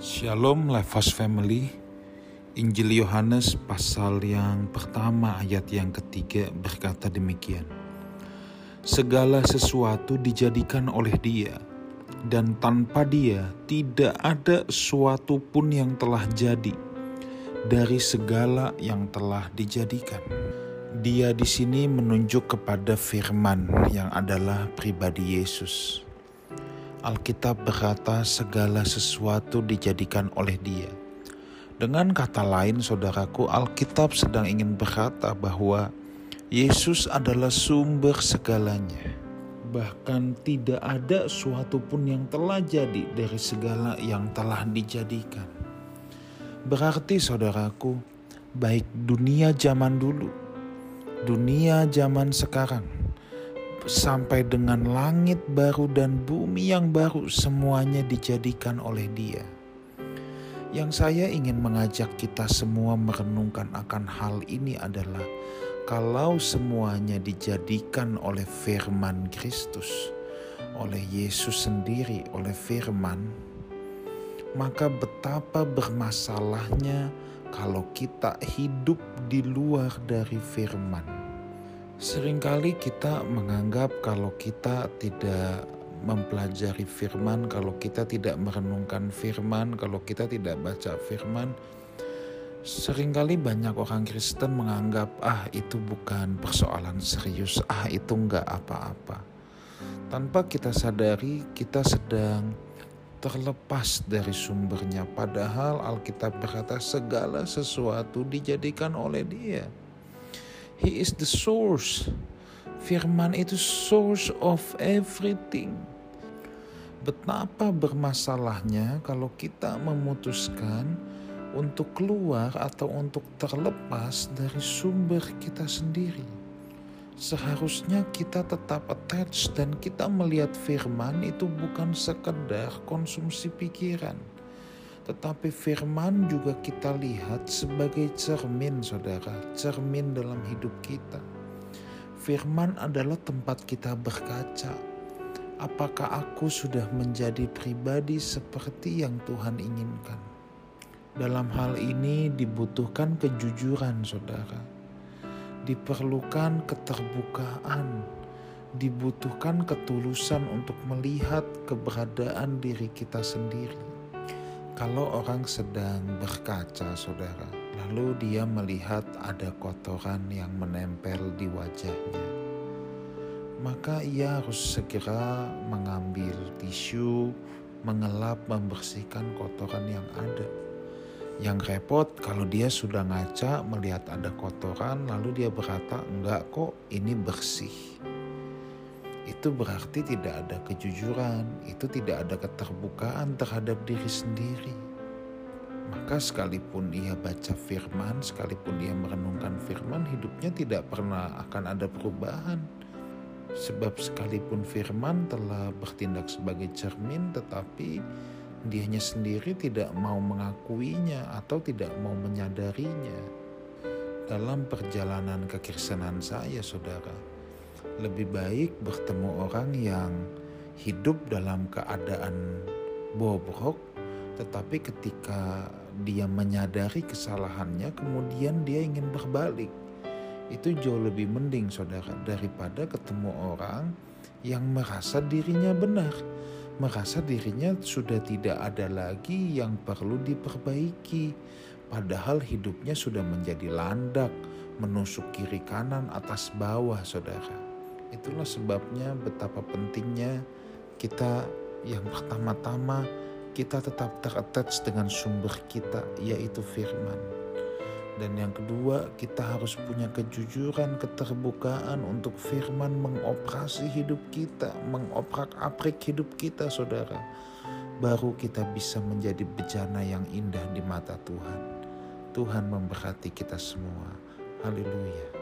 Shalom Lifehouse Family Injil Yohanes pasal yang pertama ayat yang ketiga berkata demikian Segala sesuatu dijadikan oleh dia dan tanpa dia tidak ada sesuatu pun yang telah jadi dari segala yang telah dijadikan. Dia di sini menunjuk kepada firman yang adalah pribadi Yesus. Alkitab berkata segala sesuatu dijadikan oleh dia. Dengan kata lain saudaraku, Alkitab sedang ingin berkata bahwa Yesus adalah sumber segalanya. Bahkan tidak ada suatu pun yang telah jadi dari segala yang telah dijadikan. Berarti saudaraku, baik dunia zaman dulu, dunia zaman sekarang, sampai dengan langit baru dan bumi yang baru semuanya dijadikan oleh Dia. Yang saya ingin mengajak kita semua merenungkan akan hal ini adalah kalau semuanya dijadikan oleh firman Kristus, oleh Yesus sendiri, oleh firman, maka betapa bermasalahnya kalau kita hidup di luar dari firman Seringkali kita menganggap kalau kita tidak mempelajari firman, kalau kita tidak merenungkan firman, kalau kita tidak baca firman, sering kali banyak orang Kristen menganggap ah itu bukan persoalan serius, ah itu enggak apa-apa. Tanpa kita sadari kita sedang terlepas dari sumbernya padahal Alkitab berkata segala sesuatu dijadikan oleh dia. He is the source. Firman itu source of everything. Betapa bermasalahnya kalau kita memutuskan untuk keluar atau untuk terlepas dari sumber kita sendiri. Seharusnya kita tetap attached dan kita melihat firman itu bukan sekedar konsumsi pikiran tetapi firman juga kita lihat sebagai cermin saudara, cermin dalam hidup kita. Firman adalah tempat kita berkaca. Apakah aku sudah menjadi pribadi seperti yang Tuhan inginkan? Dalam hal ini dibutuhkan kejujuran saudara. Diperlukan keterbukaan, dibutuhkan ketulusan untuk melihat keberadaan diri kita sendiri kalau orang sedang berkaca, saudara, lalu dia melihat ada kotoran yang menempel di wajahnya, maka ia harus segera mengambil tisu, mengelap, membersihkan kotoran yang ada. Yang repot kalau dia sudah ngaca melihat ada kotoran, lalu dia berkata, "Enggak kok, ini bersih." Itu berarti tidak ada kejujuran, itu tidak ada keterbukaan terhadap diri sendiri. Maka sekalipun ia baca firman, sekalipun ia merenungkan firman, hidupnya tidak pernah akan ada perubahan. Sebab sekalipun firman telah bertindak sebagai cermin, tetapi dianya sendiri tidak mau mengakuinya atau tidak mau menyadarinya. Dalam perjalanan kekristenan saya, saudara, lebih baik bertemu orang yang hidup dalam keadaan bobrok, tetapi ketika dia menyadari kesalahannya, kemudian dia ingin berbalik. Itu jauh lebih mending, saudara, daripada ketemu orang yang merasa dirinya benar, merasa dirinya sudah tidak ada lagi yang perlu diperbaiki, padahal hidupnya sudah menjadi landak, menusuk kiri kanan, atas bawah, saudara. Itulah sebabnya betapa pentingnya kita yang pertama-tama kita tetap terattach dengan sumber kita yaitu firman. Dan yang kedua, kita harus punya kejujuran, keterbukaan untuk firman mengoperasi hidup kita, mengoprak-aprik hidup kita, saudara. Baru kita bisa menjadi bejana yang indah di mata Tuhan. Tuhan memberkati kita semua. Haleluya.